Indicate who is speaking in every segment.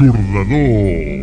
Speaker 1: L'Aixordador.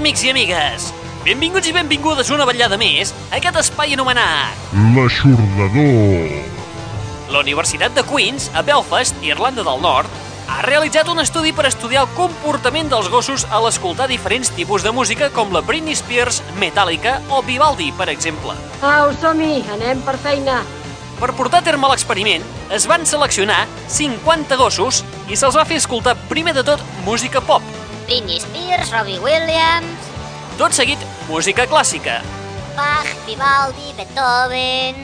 Speaker 2: Amics i amigues! Benvinguts i benvingudes una vetllada més a aquest espai anomenat
Speaker 1: L'Aixordador.
Speaker 2: la Universitat de Queens, a Belfast, Irlanda del Nord, ha realitzat un estudi per estudiar el comportament dels gossos a l'escoltar diferents tipus de música com la Britney Spears, Metallica o Vivaldi, per exemple.
Speaker 3: Au, som-hi, anem per feina.
Speaker 2: Per portar a terme l'experiment, es van seleccionar 50 gossos i se'ls va fer escoltar primer de tot música pop,
Speaker 4: Britney Spears, Robbie Williams,
Speaker 2: tot seguit música clàssica
Speaker 4: Bach, Vivaldi, Beethoven...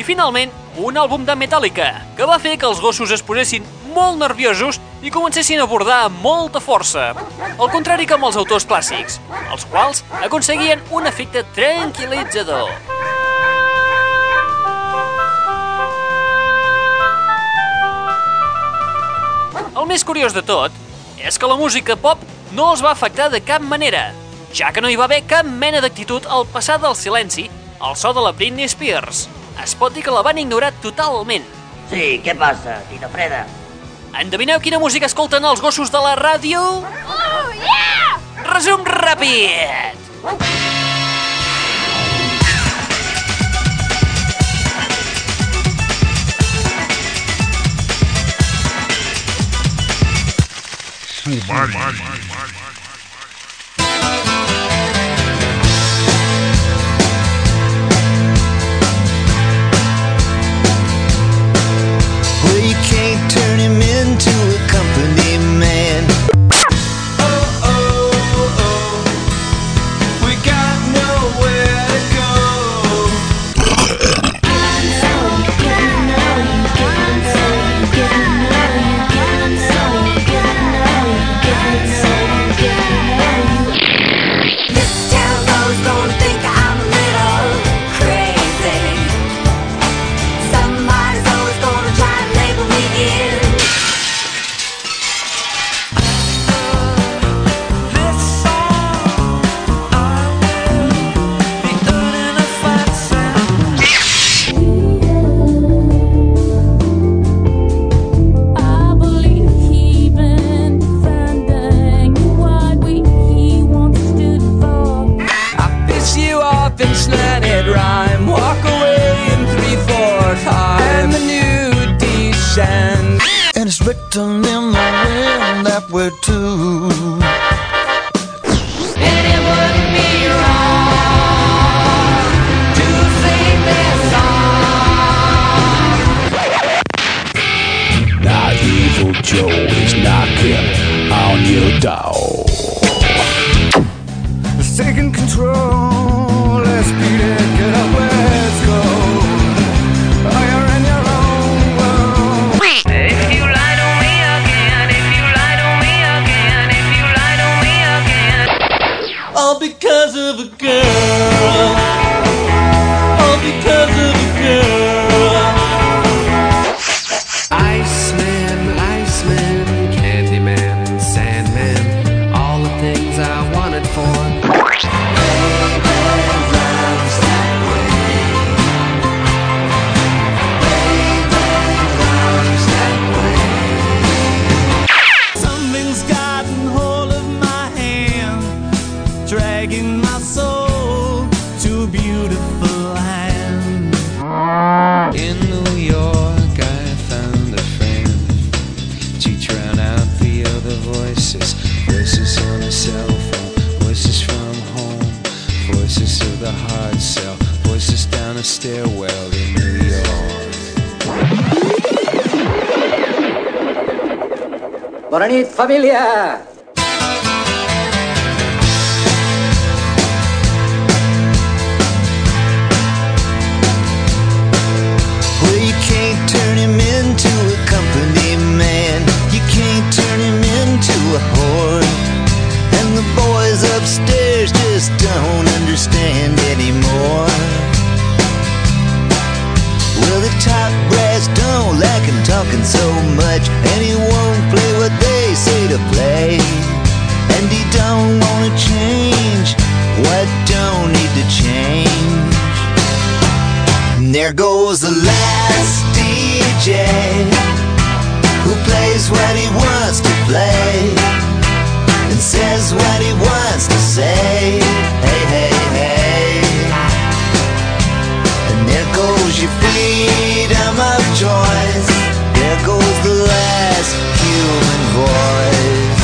Speaker 2: i finalment un àlbum de Metallica que va fer que els gossos es posessin molt nerviosos i comencessin a bordar amb molta força. Al contrari que amb els autors clàssics, els quals aconseguien un efecte tranquil·litzador. El més curiós de tot és que la música pop no els va afectar de cap manera, ja que no hi va haver cap mena d'actitud al passar del silenci al so de la Britney Spears. Es pot dir que la van ignorar totalment.
Speaker 5: Sí, què passa, Tita Freda?
Speaker 2: Endevineu quina música escolten els gossos de la ràdio?
Speaker 4: Oh, yeah!
Speaker 2: Resum ràpid!
Speaker 6: Humana. Joe is knocking on your door.
Speaker 7: Taking control.
Speaker 5: Bona nit, família!
Speaker 7: Well, you can't turn him into a company man. You can't turn him into a whore. And the boys upstairs just don't understand anymore. Well, the top him talking so much, and he won't play what they say to play. And he don't wanna change what don't need to change. And there goes the last DJ who plays what he wants to play and says what he wants to say. Hey, hey, hey. Goes your freedom of choice. There goes the last human voice.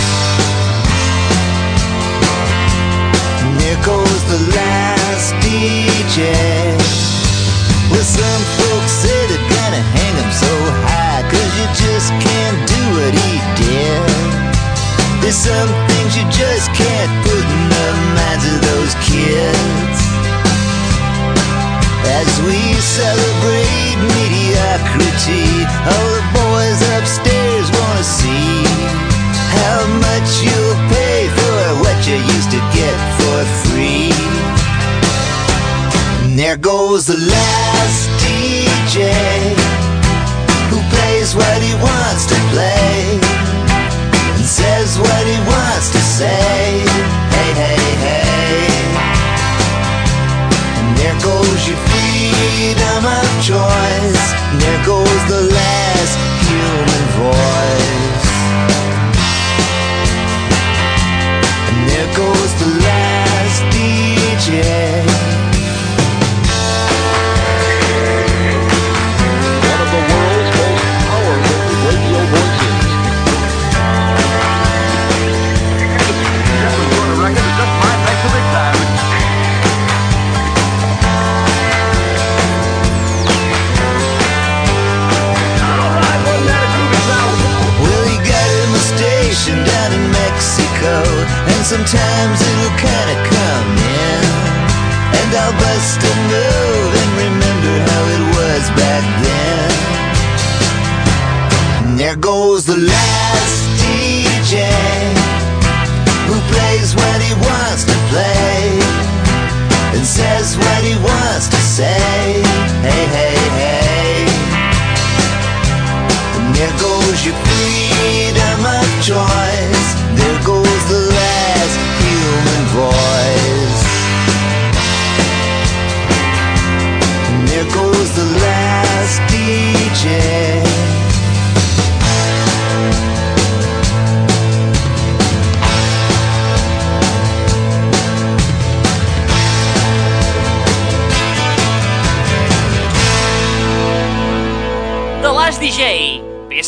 Speaker 7: And there goes the last DJ. Well, some folks say they're gonna hang him so high, cause you just can't do what he did. There's some things you just can't put in the minds of those kids. As we celebrate mediocrity, all the boys upstairs wanna see how much you'll pay for what you used to get for free. And there goes the last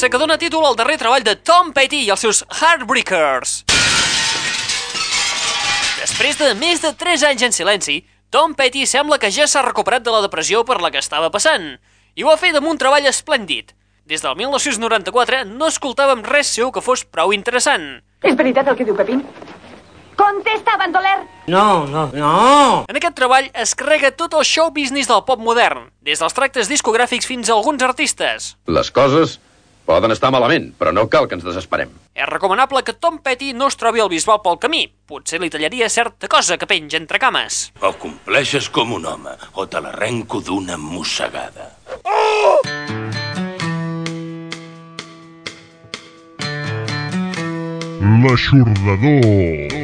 Speaker 2: peça que dona títol al darrer treball de Tom Petty i els seus Heartbreakers. Després de més de 3 anys en silenci, Tom Petty sembla que ja s'ha recuperat de la depressió per la que estava passant, i ho ha fet amb un treball esplèndid. Des del 1994 no escoltàvem res seu que fos prou interessant.
Speaker 8: És veritat el que diu Pepín? Contesta, bandoler!
Speaker 9: No, no, no!
Speaker 2: En aquest treball es carrega tot el show business del pop modern, des dels tractes discogràfics fins a alguns artistes.
Speaker 10: Les coses poden estar malament, però no cal que ens desesperem.
Speaker 2: És recomanable que Tom Petty no es trobi el bisbal pel camí. Potser li tallaria certa cosa que penja entre cames.
Speaker 11: O compleixes com un home, o te l'arrenco d'una mossegada.
Speaker 12: L'aixordador.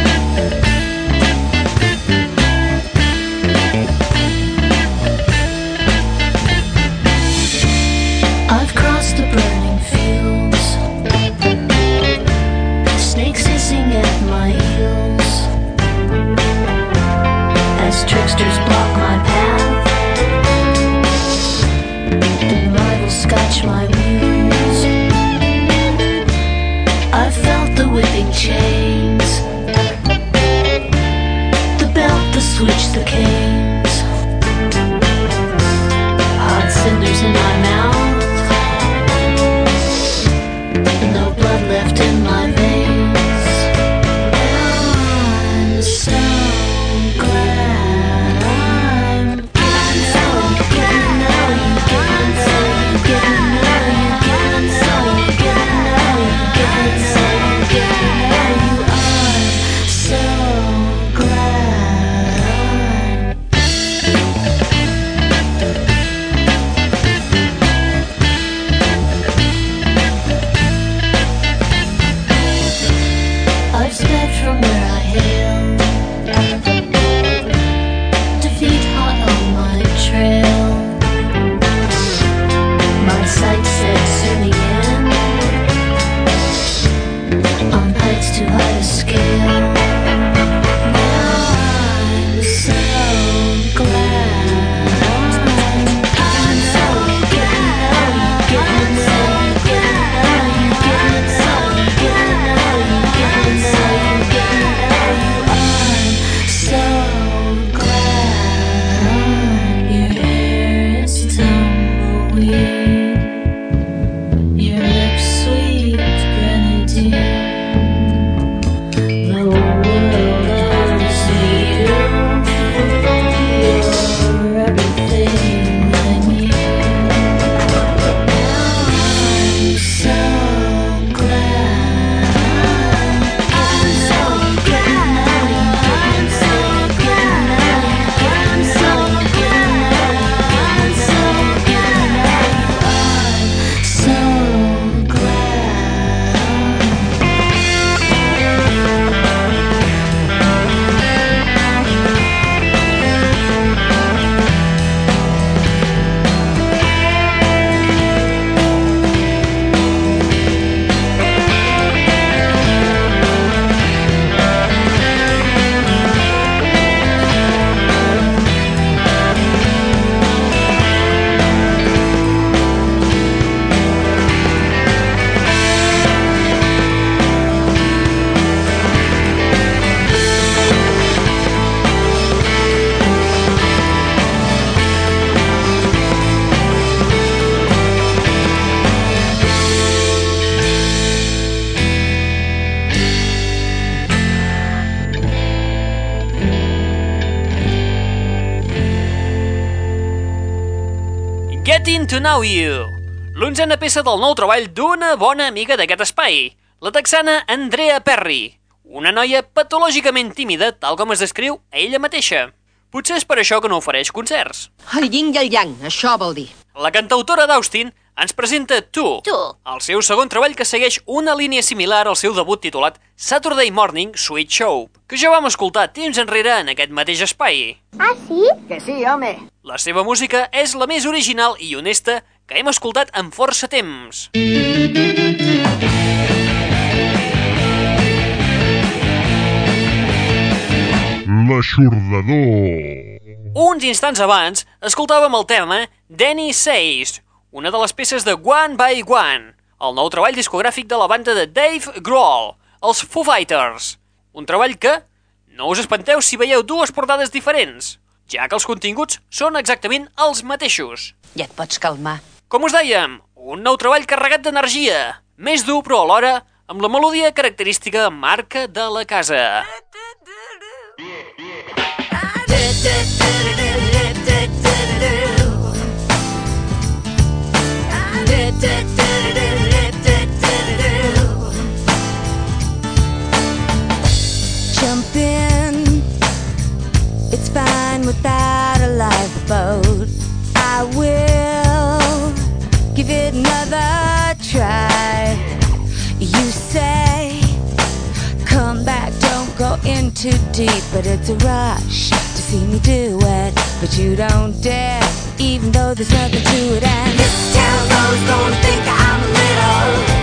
Speaker 13: The Know You,
Speaker 2: l'onzena peça del nou treball d'una bona amiga d'aquest espai, la texana Andrea Perry, una noia patològicament tímida, tal com es descriu a ella mateixa. Potser és per això que no ofereix concerts.
Speaker 8: El yin i el yang, això vol dir.
Speaker 2: La cantautora d'Austin ens presenta Tu,
Speaker 4: Tu.
Speaker 2: el seu segon treball que segueix una línia similar al seu debut titulat Saturday Morning Sweet Show, que ja vam escoltar temps enrere en aquest mateix espai.
Speaker 4: Ah, sí?
Speaker 8: Que sí, home.
Speaker 2: La seva música és la més original i honesta que hem escoltat en força temps.
Speaker 14: L'aixordador.
Speaker 2: Uns instants abans, escoltàvem el tema Danny Says, una de les peces de One by One, el nou treball discogràfic de la banda de Dave Grohl, els Foo Fighters. Un treball que, no us espanteu si veieu dues portades diferents, ja que els continguts són exactament els mateixos.
Speaker 8: Ja et pots calmar.
Speaker 2: Com us dèiem, un nou treball carregat d'energia, més dur però alhora amb la melodia característica marca de la casa.
Speaker 13: Without a lifeboat. I will give it another try. You say, come back, don't go in too deep, but it's a rush to see me do it. But you don't dare, even though there's nothing to it. And this town gonna think I'm little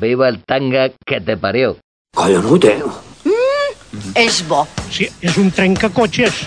Speaker 14: Viva el tanga que te parió.
Speaker 15: Colla, no.
Speaker 8: Mm, és bo.
Speaker 13: Sí, és un trencacotxes.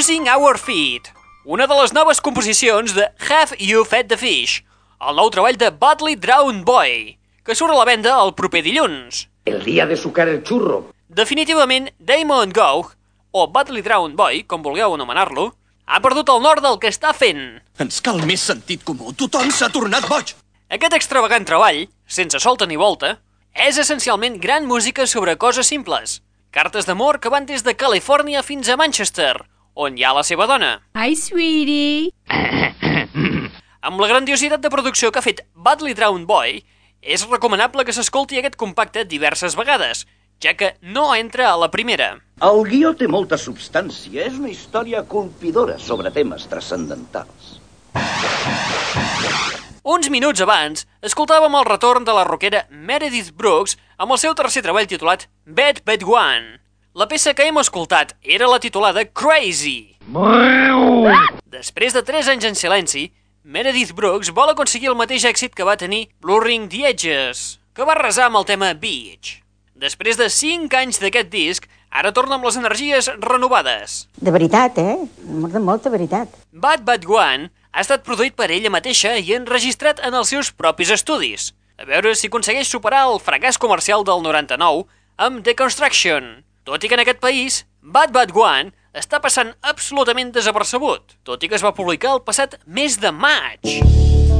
Speaker 2: Using Our Feet, una de les noves composicions de Have You Fed the Fish, el nou treball de Badly Drowned Boy, que surt a la venda el proper dilluns.
Speaker 5: El día de sucar el churro.
Speaker 2: Definitivament, Damon Gough, o Badly Drowned Boy, com vulgueu anomenar-lo, ha perdut el nord del que està fent.
Speaker 16: Ens cal més sentit comú. Tothom s'ha tornat boig.
Speaker 2: Aquest extravagant treball, sense solta ni volta, és essencialment gran música sobre coses simples. Cartes d'amor que van des de Califòrnia fins a Manchester, on hi ha la seva dona.
Speaker 17: Hi, sweetie.
Speaker 2: Amb la grandiositat de producció que ha fet Badly Drowned Boy, és recomanable que s'escolti aquest compacte diverses vegades, ja que no entra a la primera.
Speaker 15: El guió té molta substància. És una història colpidora sobre temes transcendentals.
Speaker 2: Uns minuts abans, escoltàvem el retorn de la rockera Meredith Brooks amb el seu tercer treball titulat Bad Bad One. La peça que hem escoltat era la titulada Crazy. Després de 3 anys en silenci, Meredith Brooks vol aconseguir el mateix èxit que va tenir Blurring the Edges, que va resar amb el tema Beach. Després de 5 anys d'aquest disc, ara torna amb les energies renovades.
Speaker 18: De veritat, eh? De molta veritat.
Speaker 2: Bad Bad One ha estat produït per ella mateixa i enregistrat en els seus propis estudis. A veure si aconsegueix superar el fracàs comercial del 99 amb The Construction. Tot i que en aquest país, Bad Bad One està passant absolutament desapercebut, tot i que es va publicar el passat mes de maig.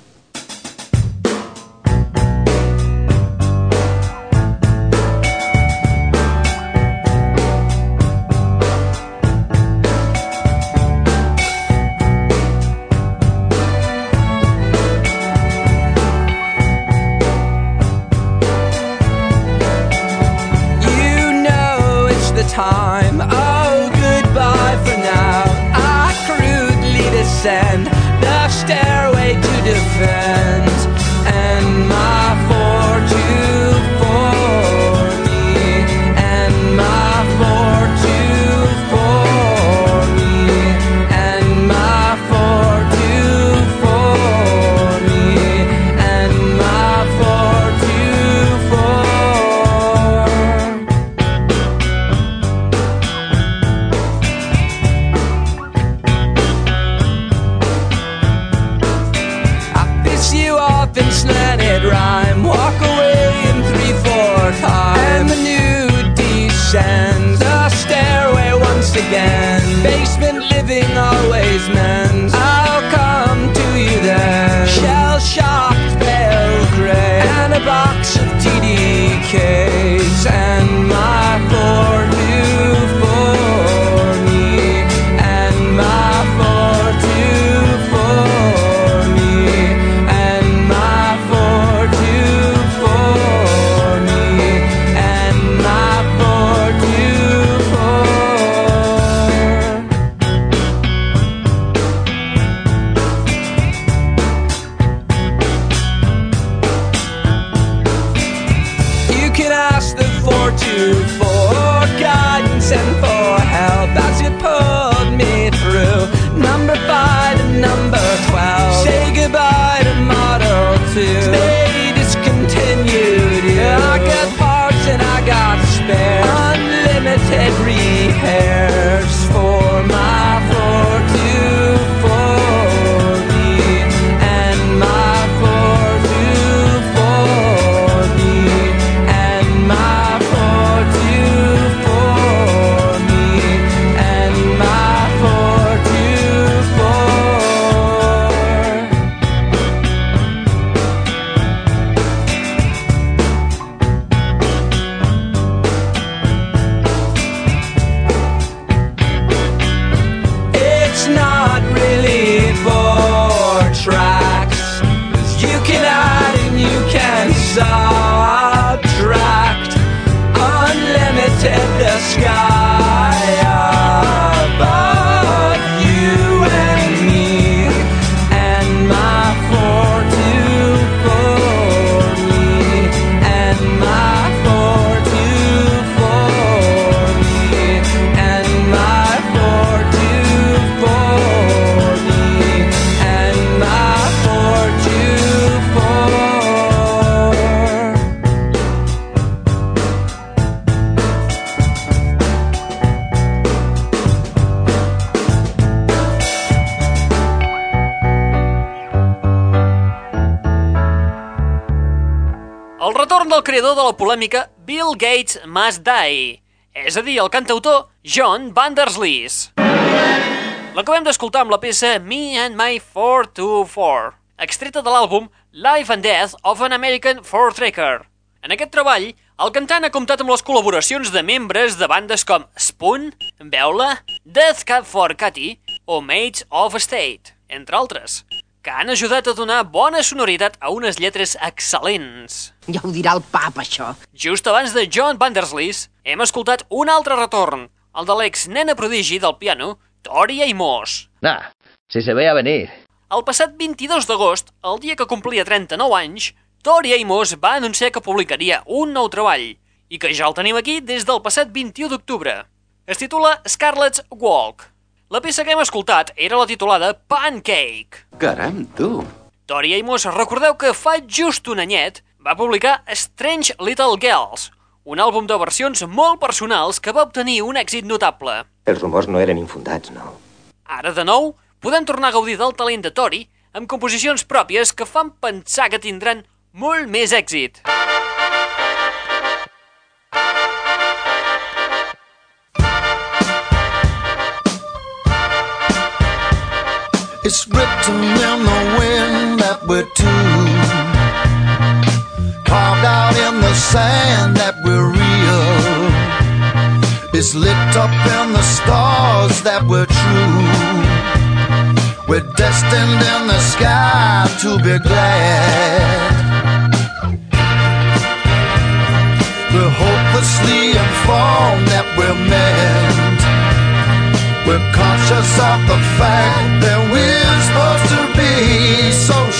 Speaker 12: Living always mends.
Speaker 2: La polèmica Bill Gates Must Die, és a dir, el cantautor John Vanderslees. L'acabem d'escoltar amb la peça Me and My 424, extreta de l'àlbum Life and Death of an American Four Tracker. En aquest treball, el cantant ha comptat amb les col·laboracions de membres de bandes com Spoon, Veula, Death Cab for Cutie o Mates of State, entre altres, que han ajudat a donar bona sonoritat a unes lletres excel·lents.
Speaker 8: Ja ho dirà el pap, això.
Speaker 2: Just abans de John Vanderslees, hem escoltat un altre retorn, el de l'ex-nena prodigi del piano, Tori Amos.
Speaker 14: Nah, si se veia venir.
Speaker 2: El passat 22 d'agost, el dia que complia 39 anys, Tori Amos va anunciar que publicaria un nou treball i que ja el tenim aquí des del passat 21 d'octubre. Es titula Scarlet's Walk. La peça que hem escoltat era la titulada Pancake.
Speaker 15: Caram, tu.
Speaker 2: Tori Amos, recordeu que fa just un anyet va publicar Strange Little Girls, un àlbum de versions molt personals que va obtenir un èxit notable.
Speaker 17: Els rumors no eren infundats, no?
Speaker 2: Ara, de nou, podem tornar a gaudir del talent de Tori amb composicions pròpies que fan pensar que tindran molt més èxit.
Speaker 7: It's written in the wind that we're two. Carved out in the sand that we're real. It's lit up in the stars that we're true. We're destined in the sky to be glad. We're hopelessly informed that we're meant. We're conscious of the fact that we're supposed to be so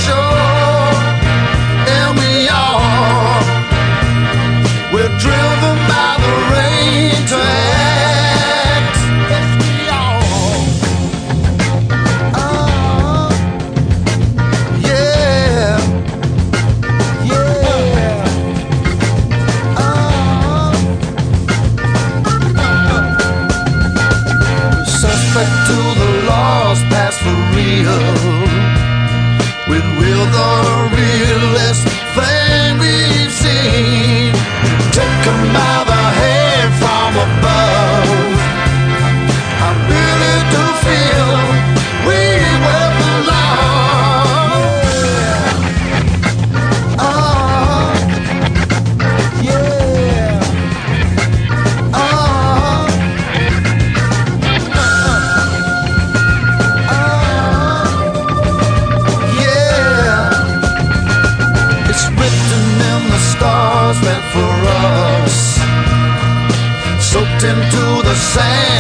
Speaker 7: sand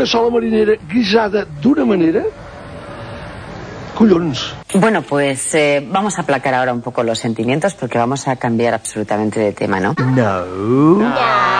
Speaker 19: cassola marinera guisada d'una manera... Collons.
Speaker 20: Bueno, pues eh, vamos a aplacar ahora un poco los sentimientos porque vamos a cambiar absolutamente de tema, ¿no?
Speaker 19: No.
Speaker 13: Under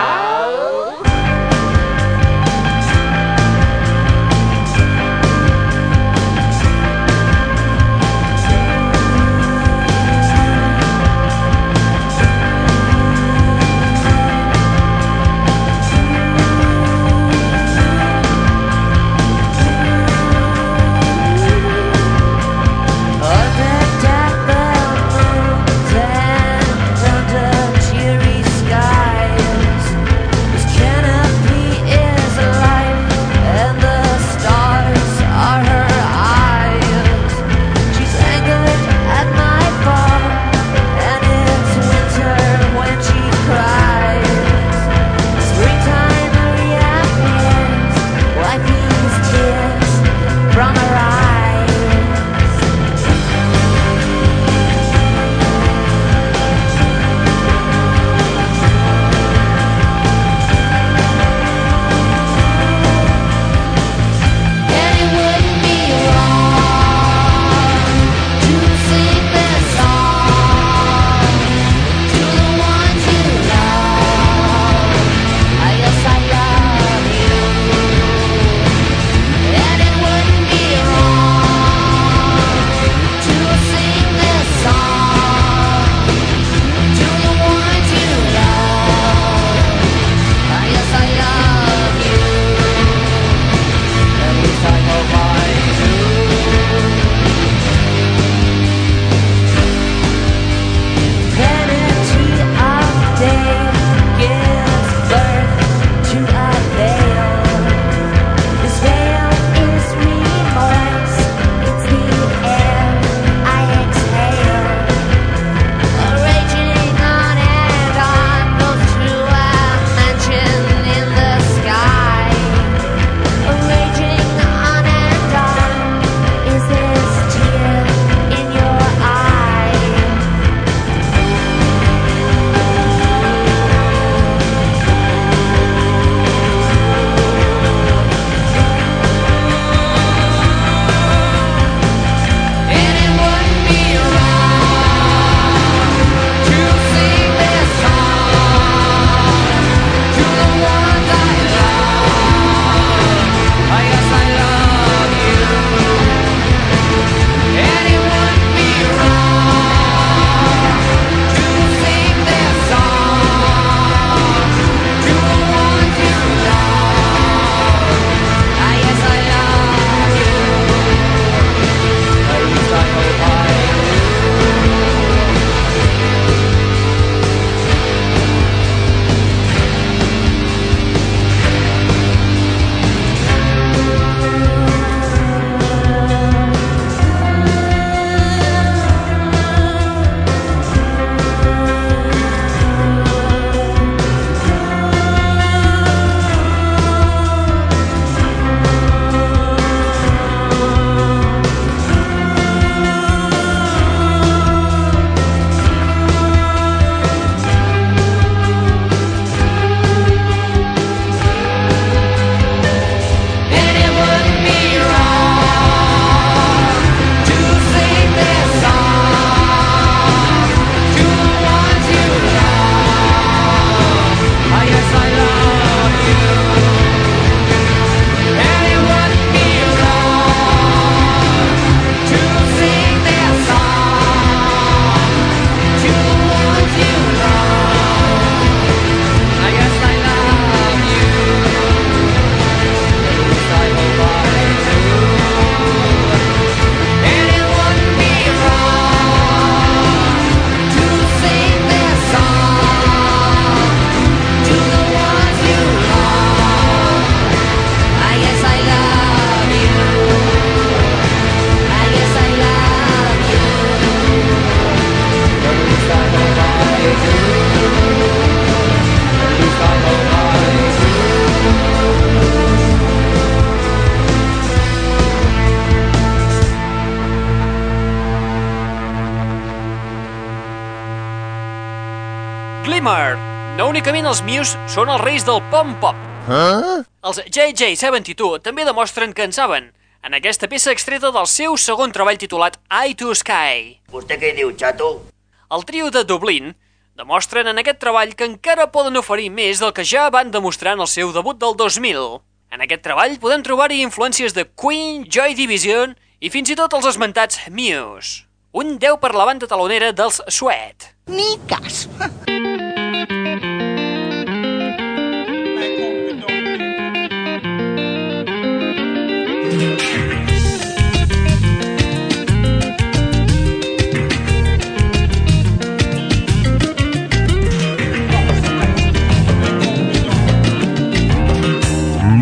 Speaker 2: són els reis del pom-pop.
Speaker 6: Huh?
Speaker 2: Els JJ72 també demostren que en saben, en aquesta peça extreta del seu segon treball titulat Eye to Sky.
Speaker 21: ¿Usted qué diu, chato?
Speaker 2: El trio de Dublín demostren en aquest treball que encara poden oferir més del que ja van demostrar en el seu debut del 2000. En aquest treball podem trobar-hi influències de Queen, Joy Division i fins i tot els esmentats Muse. Un 10 per la banda talonera dels Sweat.
Speaker 21: Ni cas.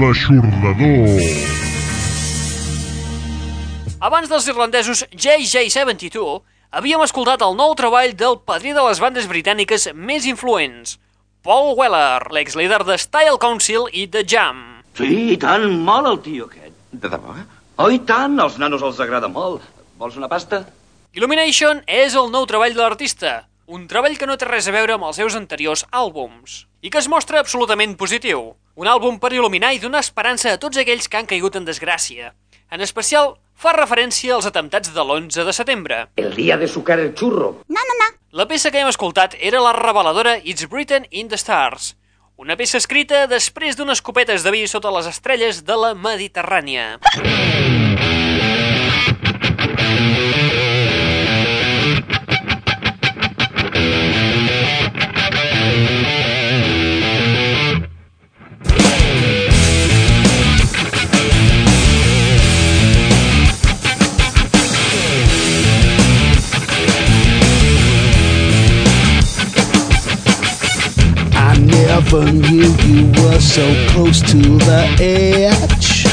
Speaker 6: L'aixordador.
Speaker 2: Abans dels irlandesos JJ72, havíem escoltat el nou treball del padrí de les bandes britàniques més influents, Paul Weller, l'ex-líder de Style Council i The Jam.
Speaker 15: Sí, i tant, molt el tio aquest.
Speaker 22: De debò?
Speaker 15: Oh, i tant, als nanos els agrada molt. Vols una pasta?
Speaker 2: Illumination és el nou treball de l'artista, un treball que no té res a veure amb els seus anteriors àlbums, i que es mostra absolutament positiu. Un àlbum per il·luminar i donar esperança a tots aquells que han caigut en desgràcia. En especial, fa referència als atemptats de l'11 de setembre.
Speaker 5: El día de sucar el churro.
Speaker 4: No, no, no.
Speaker 2: La peça que hem escoltat era la reveladora It's Written in the Stars, una peça escrita després d'unes copetes de vi sota les estrelles de la Mediterrània.
Speaker 7: Never knew you were so close to the edge.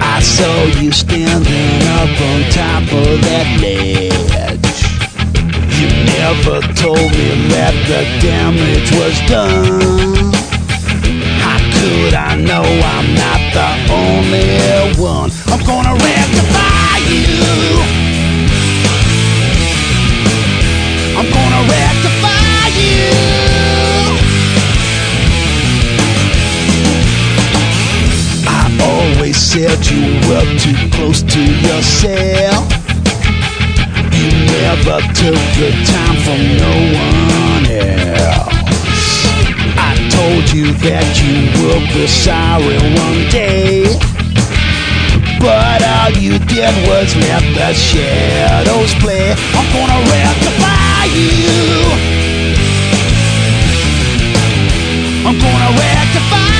Speaker 7: I saw you standing up on top of that ledge. You never told me that the damage was done. How could I know I'm not the only one? I'm gonna rectify said you were too close to yourself. You never took the time from no one else. I told you that you will be sorry one day. But all you did was let the shadows play. I'm gonna rectify you. I'm gonna rectify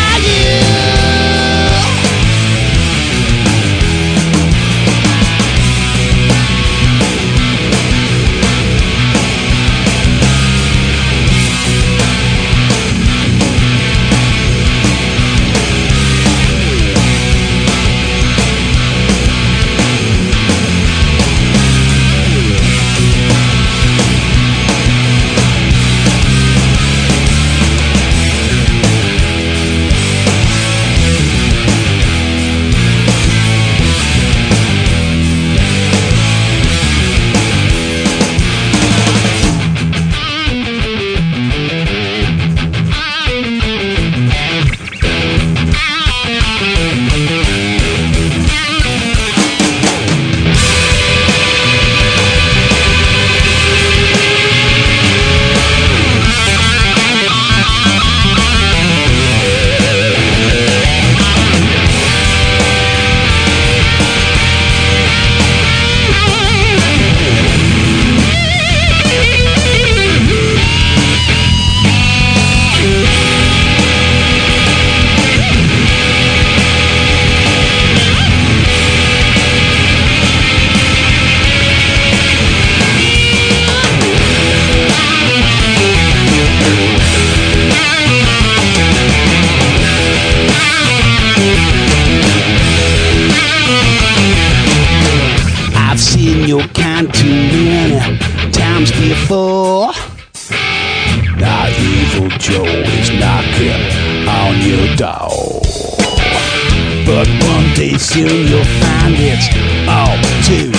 Speaker 7: too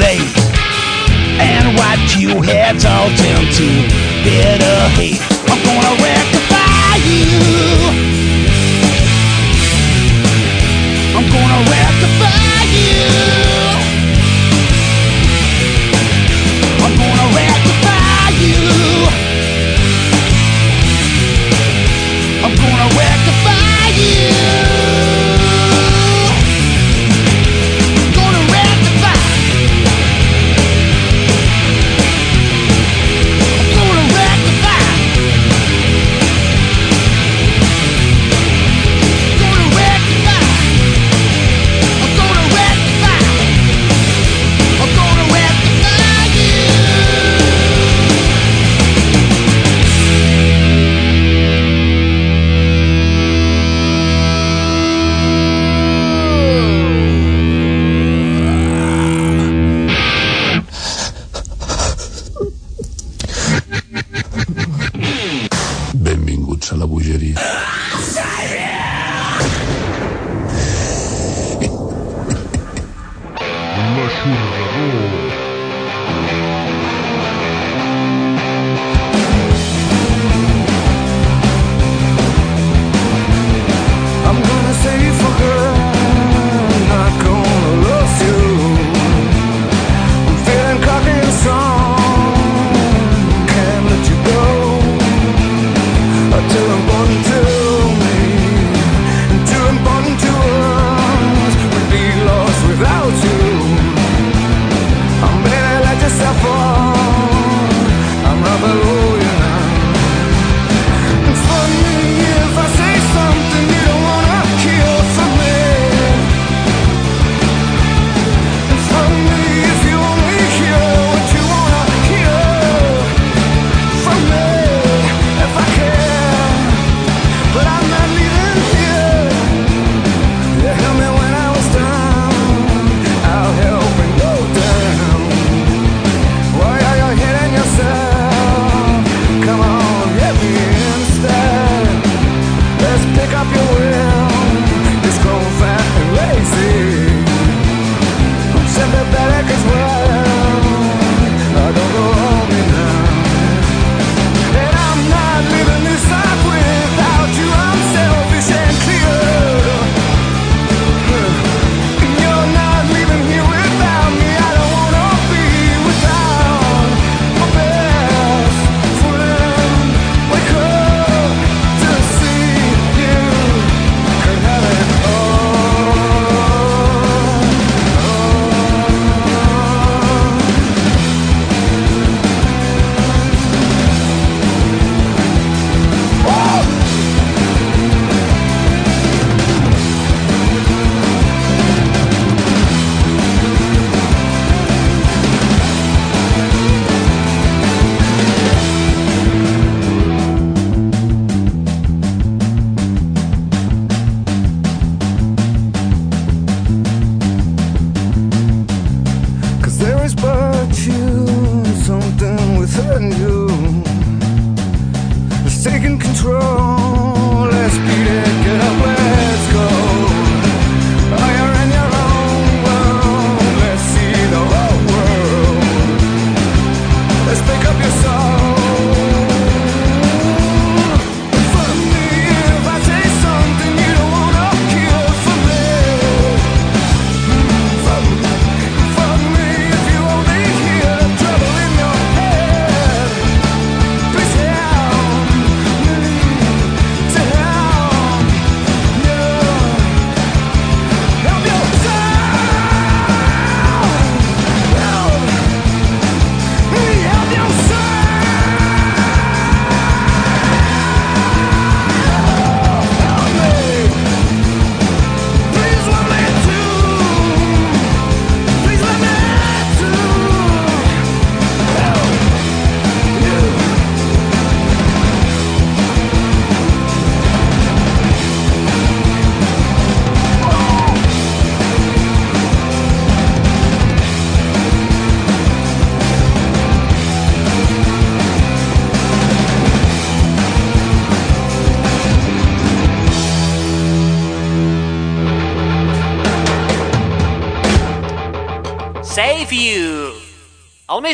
Speaker 7: late. And what you had taught them to bitter hate,
Speaker 22: I'm gonna rectify you. I'm gonna rectify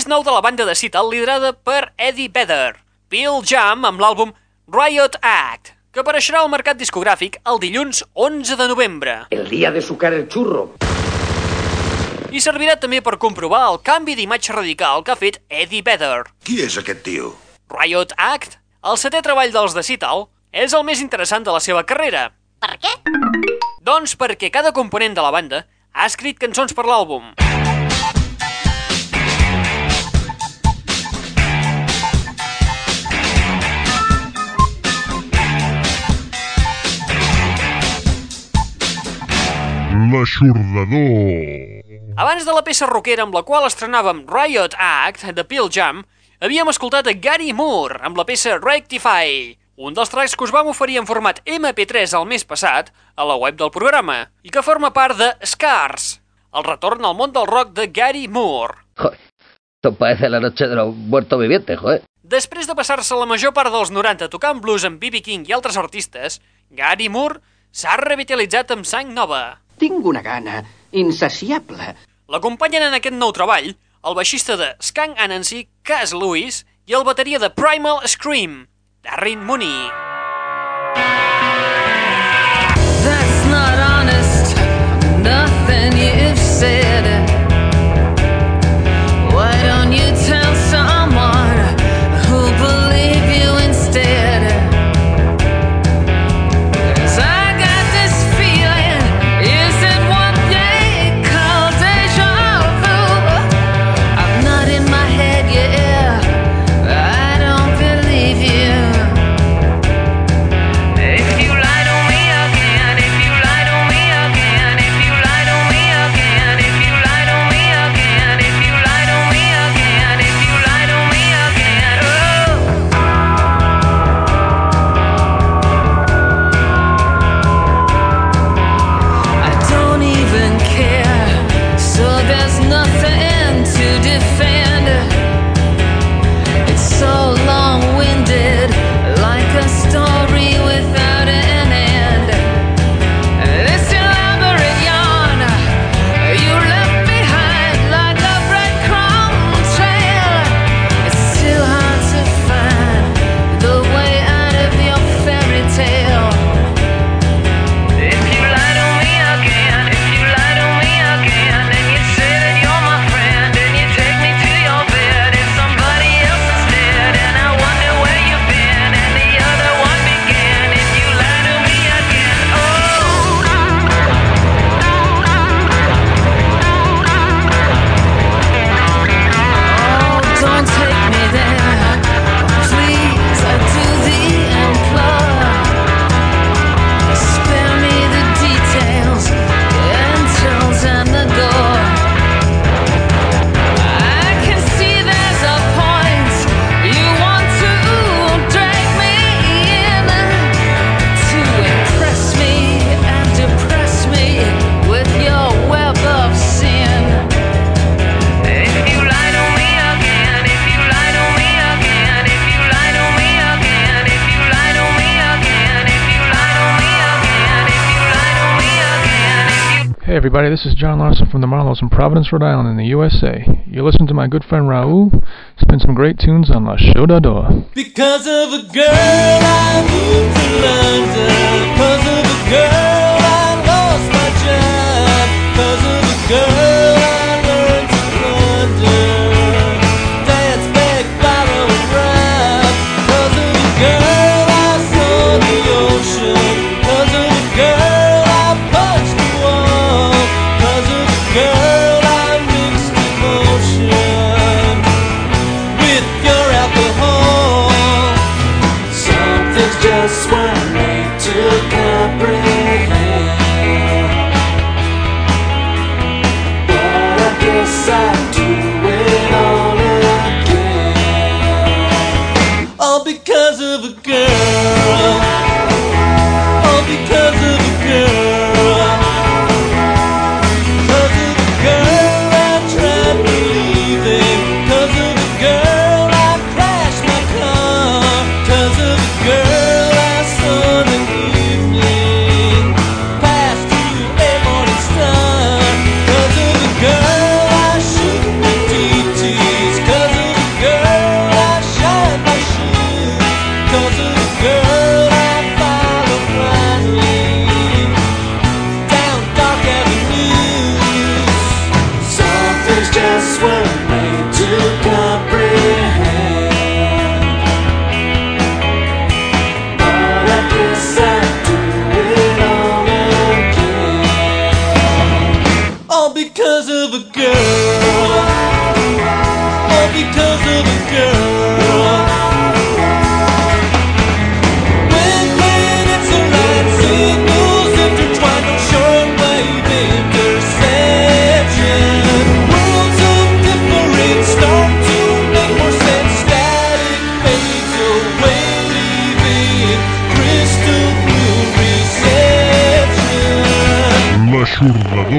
Speaker 2: disc nou de la banda de Seattle liderada per Eddie Vedder,
Speaker 13: Pearl Jam amb l'àlbum Riot Act, que apareixerà al mercat discogràfic el dilluns 11 de novembre.
Speaker 5: El dia de sucar el churro.
Speaker 13: I servirà també per comprovar el canvi d'imatge radical que ha fet Eddie Vedder.
Speaker 11: Qui és aquest tio?
Speaker 13: Riot Act, el setè treball dels de Seattle, és el més interessant de la seva carrera.
Speaker 4: Per què?
Speaker 13: Doncs perquè cada component de la banda ha escrit cançons per l'àlbum.
Speaker 1: L'aixordador.
Speaker 13: Abans de la peça rockera amb la qual estrenàvem Riot Act de Pearl Jam, havíem escoltat a Gary Moore amb la peça Rectify, un dels tracks que us vam oferir en format MP3 el mes passat a la web del programa i que forma part de Scars, el retorn al món del rock de Gary Moore.
Speaker 14: Joder, esto parece la noche de los muertos vivientes, joder.
Speaker 13: Després de passar-se la major part dels 90 tocant blues amb B.B. King i altres artistes, Gary Moore s'ha revitalitzat amb sang nova.
Speaker 5: Tinc una gana insaciable.
Speaker 13: L'acompanyen en aquest nou treball el baixista de Skunk Anansi, Cas Lewis, i el bateria de Primal Scream, Darren Mooney.
Speaker 23: Everybody, this is John Larson from the Marlows in Providence, Rhode Island in the USA. You listen to my good friend Raul spin some great tunes on La Chodador.
Speaker 12: Because of a girl I moved to London. All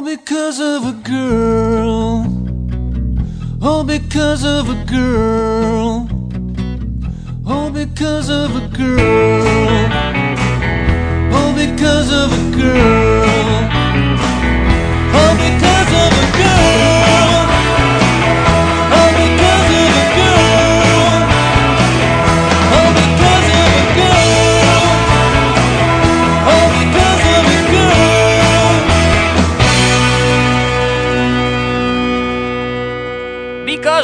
Speaker 12: because of a girl. Oh, because of a girl. Oh, because of a girl.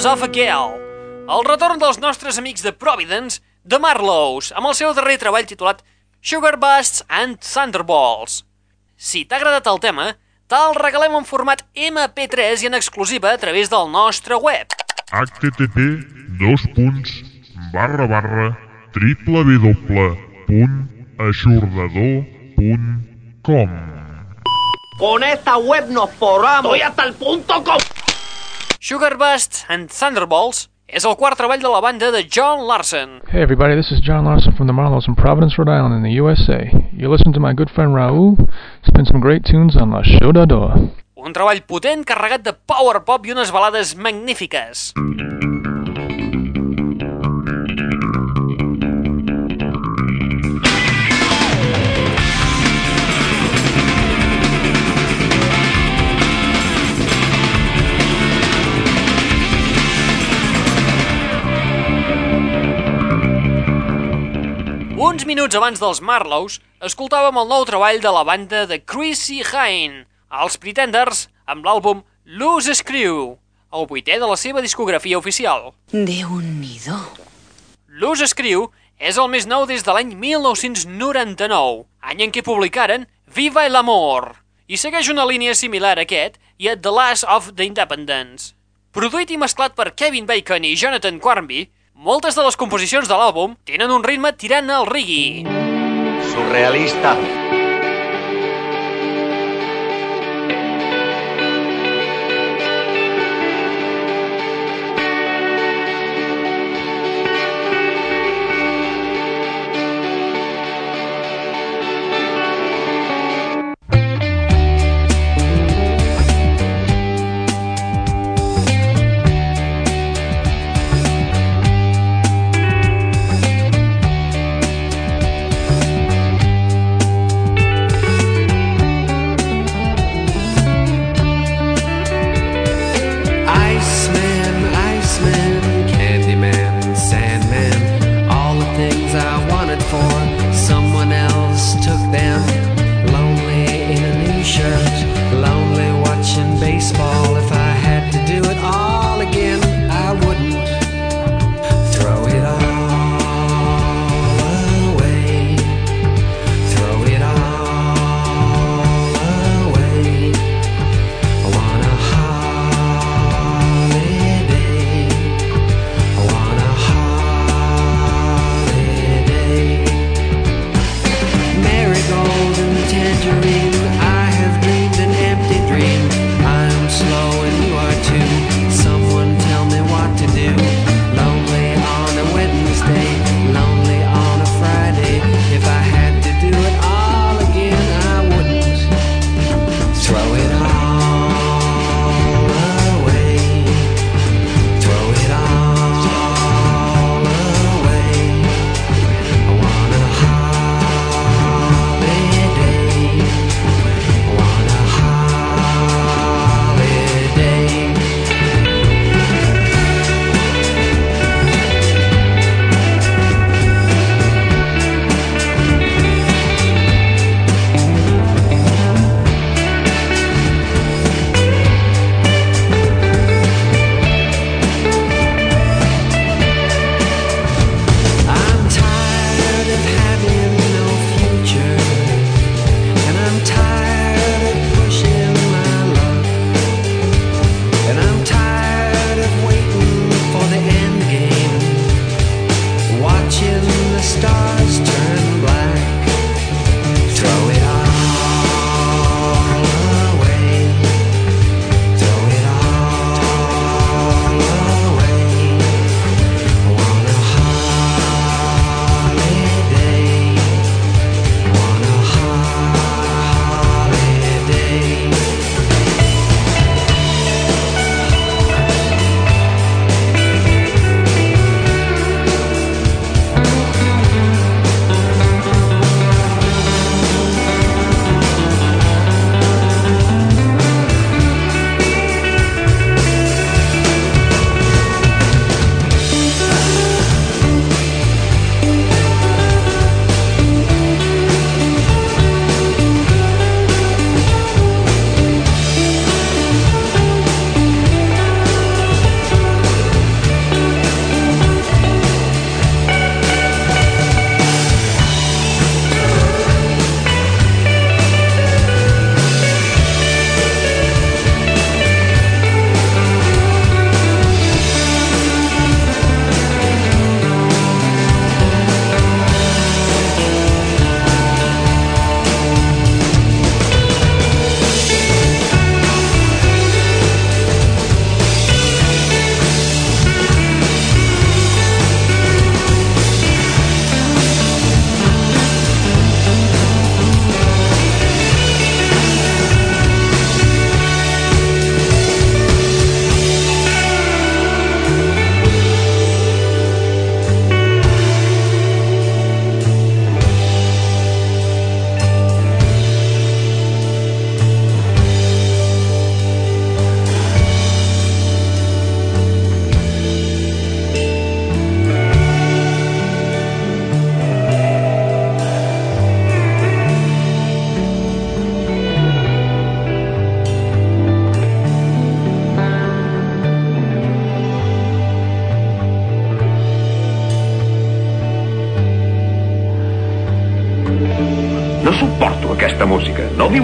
Speaker 12: Girl.
Speaker 2: El retorn dels nostres amics de Providence, The Marlows, amb el seu darrer treball titulat Sugar Busts and Thunderballs. Si t'ha agradat el tema, te'l regalem en format MP3 i en exclusiva a través del nostre web.
Speaker 24: http dos punts barra barra www.aixordador.com
Speaker 21: Con esta web nos forramos. Estoy hasta el punto com.
Speaker 2: Sugar Busts and Thunderballs és el quart treball de la banda de John Larson.
Speaker 23: Hey everybody, this is John Larson from the Marlows in Providence, Rhode Island in the USA. You listen to my good friend Raul spin some great tunes on La Chodador.
Speaker 2: Un treball potent carregat de power pop i unes balades magnífiques. Uns minuts abans dels Marlows, escoltàvem el nou treball de la banda de Chrissy Hine, els Pretenders, amb l'àlbum Loose Screw, el vuitè de la seva discografia oficial.
Speaker 20: Déu-n'hi-do.
Speaker 2: Loose Screw és el més nou des de l'any 1999, any en què publicaren Viva el Amor, i segueix una línia similar a aquest i a The Last of the Independents. Produït i mesclat per Kevin Bacon i Jonathan Quarmby, moltes de les composicions de l'àlbum tenen un ritme tirant al reggae.
Speaker 21: Surrealista.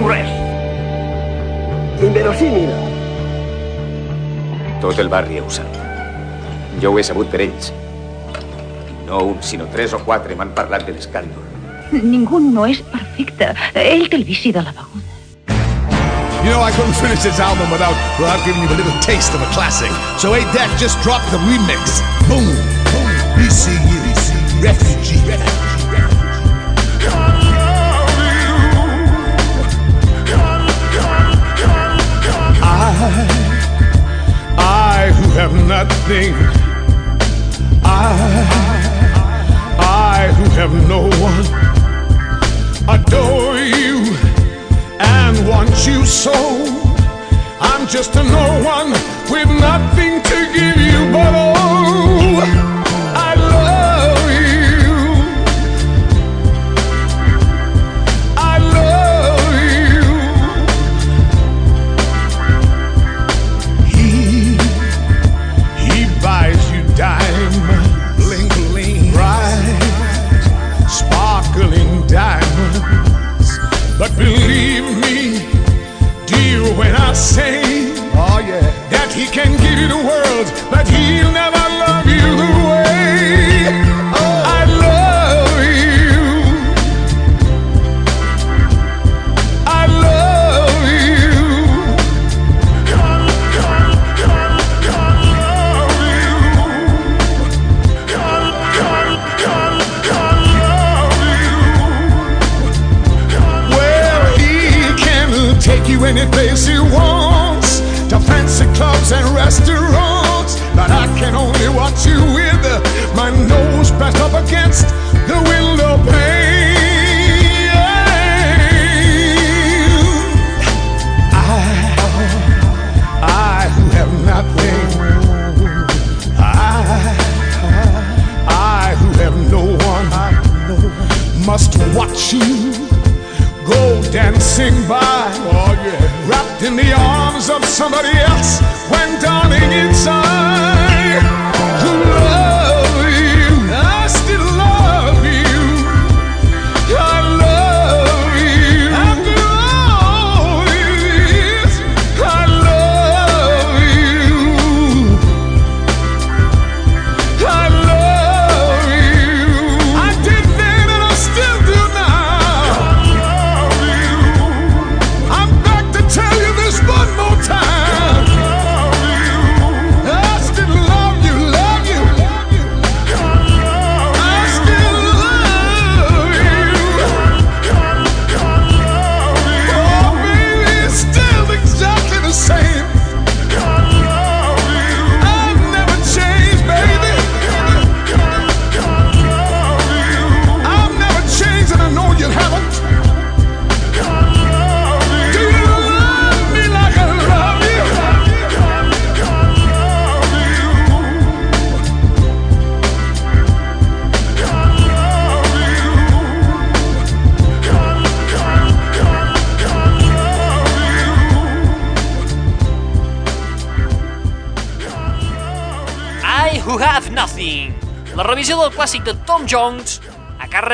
Speaker 25: Res.
Speaker 19: Inverosímil.
Speaker 17: Tot el barri ho sap. Jo ho he sabut per ells. No un, sinó tres o quatre m'han parlat de l'escàndol.
Speaker 26: Ningú no és perfecte. Ell té el vici de la beguda.
Speaker 22: You know, I couldn't finish this album without, without giving you a little taste of a classic. So hey, Deck, just drop the remix. Boom, boom, BCU, refugee. I, I who have nothing, I, I who have no one, adore you and want you so. I'm just a no one with nothing to give you but oh,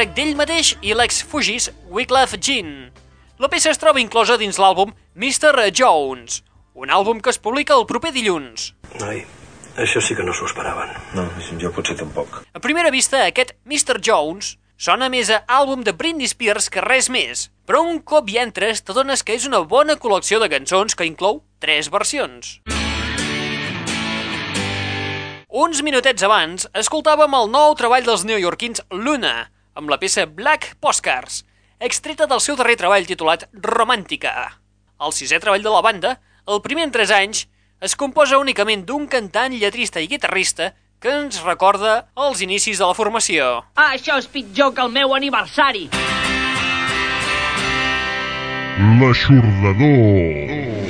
Speaker 2: càrrec d'ell mateix i l'ex-Fugis Wyclef Jean. La peça es troba inclosa dins l'àlbum Mr. Jones, un àlbum que es publica el proper dilluns.
Speaker 27: Noi, això sí que no s'ho esperaven. No, jo potser tampoc.
Speaker 2: A primera vista, aquest Mr. Jones sona més a àlbum de Britney Spears que res més, però un cop hi entres t'adones que és una bona col·lecció de cançons que inclou tres versions. Uns minutets abans, escoltàvem el nou treball dels neoyorquins Luna, amb la peça Black Postcards, extreta del seu darrer treball titulat Romàntica. El sisè treball de la banda, el primer en 3 anys, es composa únicament d'un cantant, lletrista i guitarrista que ens recorda els inicis de la formació.
Speaker 21: Això és pitjor que el meu aniversari.
Speaker 24: L'aixordador.
Speaker 7: Rained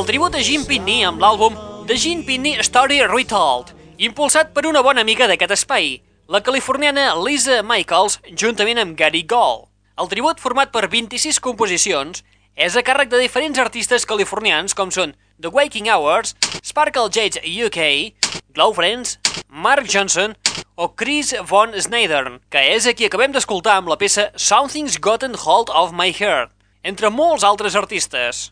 Speaker 2: El tribut de Jim Pitney amb l'àlbum The Jim Pitney Story Retold, impulsat per una bona amiga d'aquest espai, la californiana Lisa Michaels, juntament amb Gary Gall. El tribut, format per 26 composicions, és a càrrec de diferents artistes californians com són The Waking Hours, Sparkle Jades UK, Glow Friends, Mark Johnson o Chris Von Snyder, que és a qui acabem d'escoltar amb la peça Something's Gotten Hold of My Heart, entre molts altres artistes.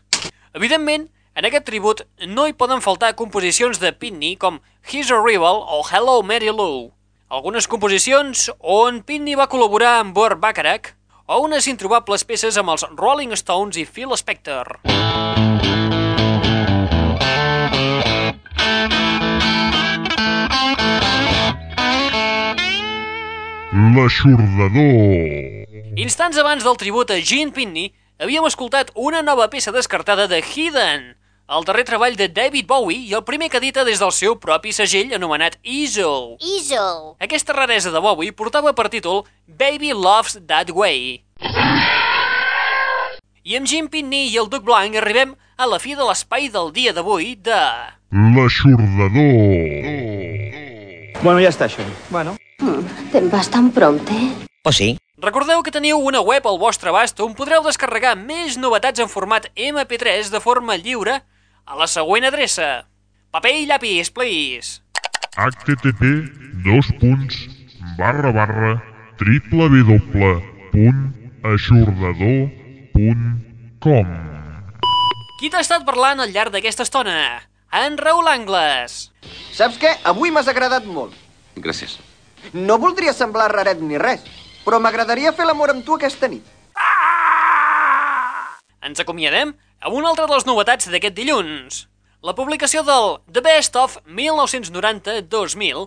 Speaker 2: Evidentment, en aquest tribut no hi poden faltar composicions de Pitney com He's a Rival o Hello Mary Lou. Algunes composicions on Pitney va col·laborar amb Burt Bacharach o unes introbables peces amb els Rolling Stones i Phil Spector.
Speaker 24: L'aixordador.
Speaker 2: Instants abans del tribut a Gene Pitney, havíem escoltat una nova peça descartada de Hidden, el darrer treball de David Bowie i el primer que edita des del seu propi segell anomenat Iso.
Speaker 4: Iso.
Speaker 2: Aquesta raresa de Bowie portava per títol Baby Loves That Way. I amb Jim Pitney i el Duc Blanc arribem a la fi de l'espai del dia d'avui de...
Speaker 24: L'aixordador.
Speaker 28: Bueno, ja està això. Bueno.
Speaker 4: Mm, Te'n vas tan prompt, eh?
Speaker 29: oh, sí.
Speaker 2: Recordeu que teniu una web al vostre abast on podreu descarregar més novetats en format MP3 de forma lliure a la següent adreça. Paper i llapis, please.
Speaker 24: http dos punts barra barra www.aixordador.com
Speaker 2: Qui t'ha estat parlant al llarg d'aquesta estona? En Raül Angles.
Speaker 28: Saps què? Avui m'has agradat molt.
Speaker 17: Gràcies.
Speaker 28: No voldria semblar raret ni res, però m'agradaria fer l'amor amb tu aquesta nit. Ah!
Speaker 2: Ens acomiadem? Una altra de les novetats d'aquest dilluns, la publicació del The Best of 1990-2000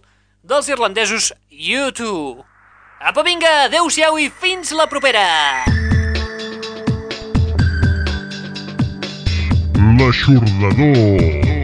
Speaker 2: dels irlandesos U2. Apa vinga, adeu-siau i fins la propera!
Speaker 24: L'Aixordador.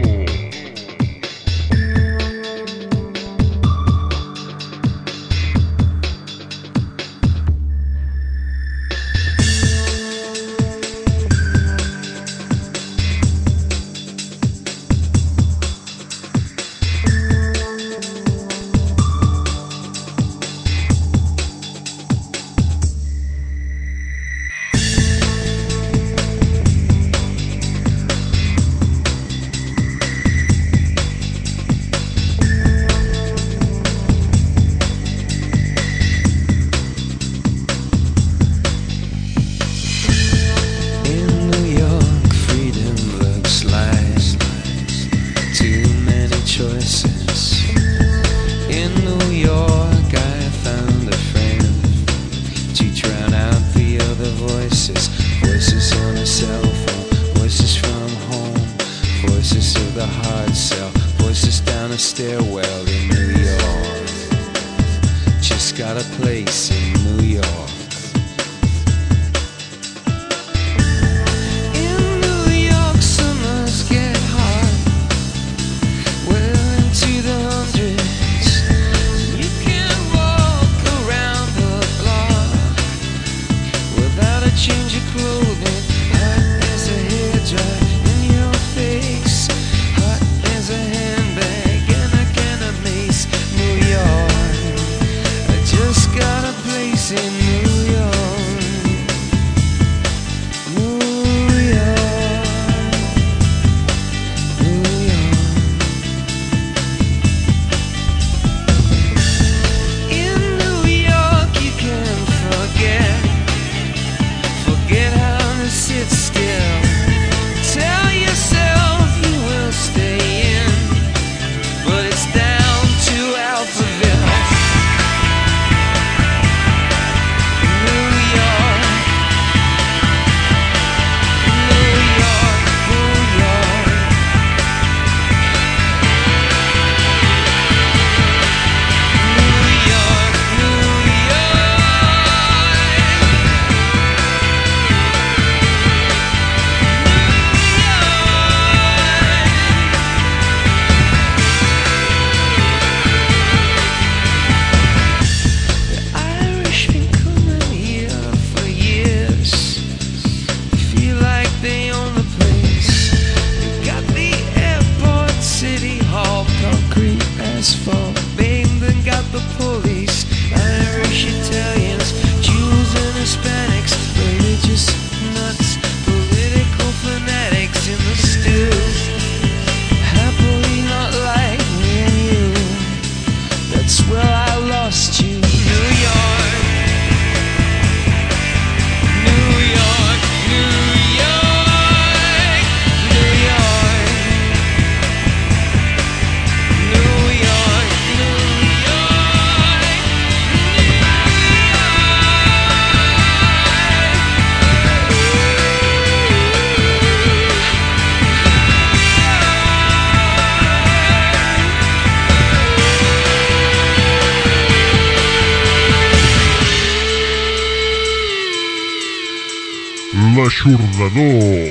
Speaker 24: Salvador.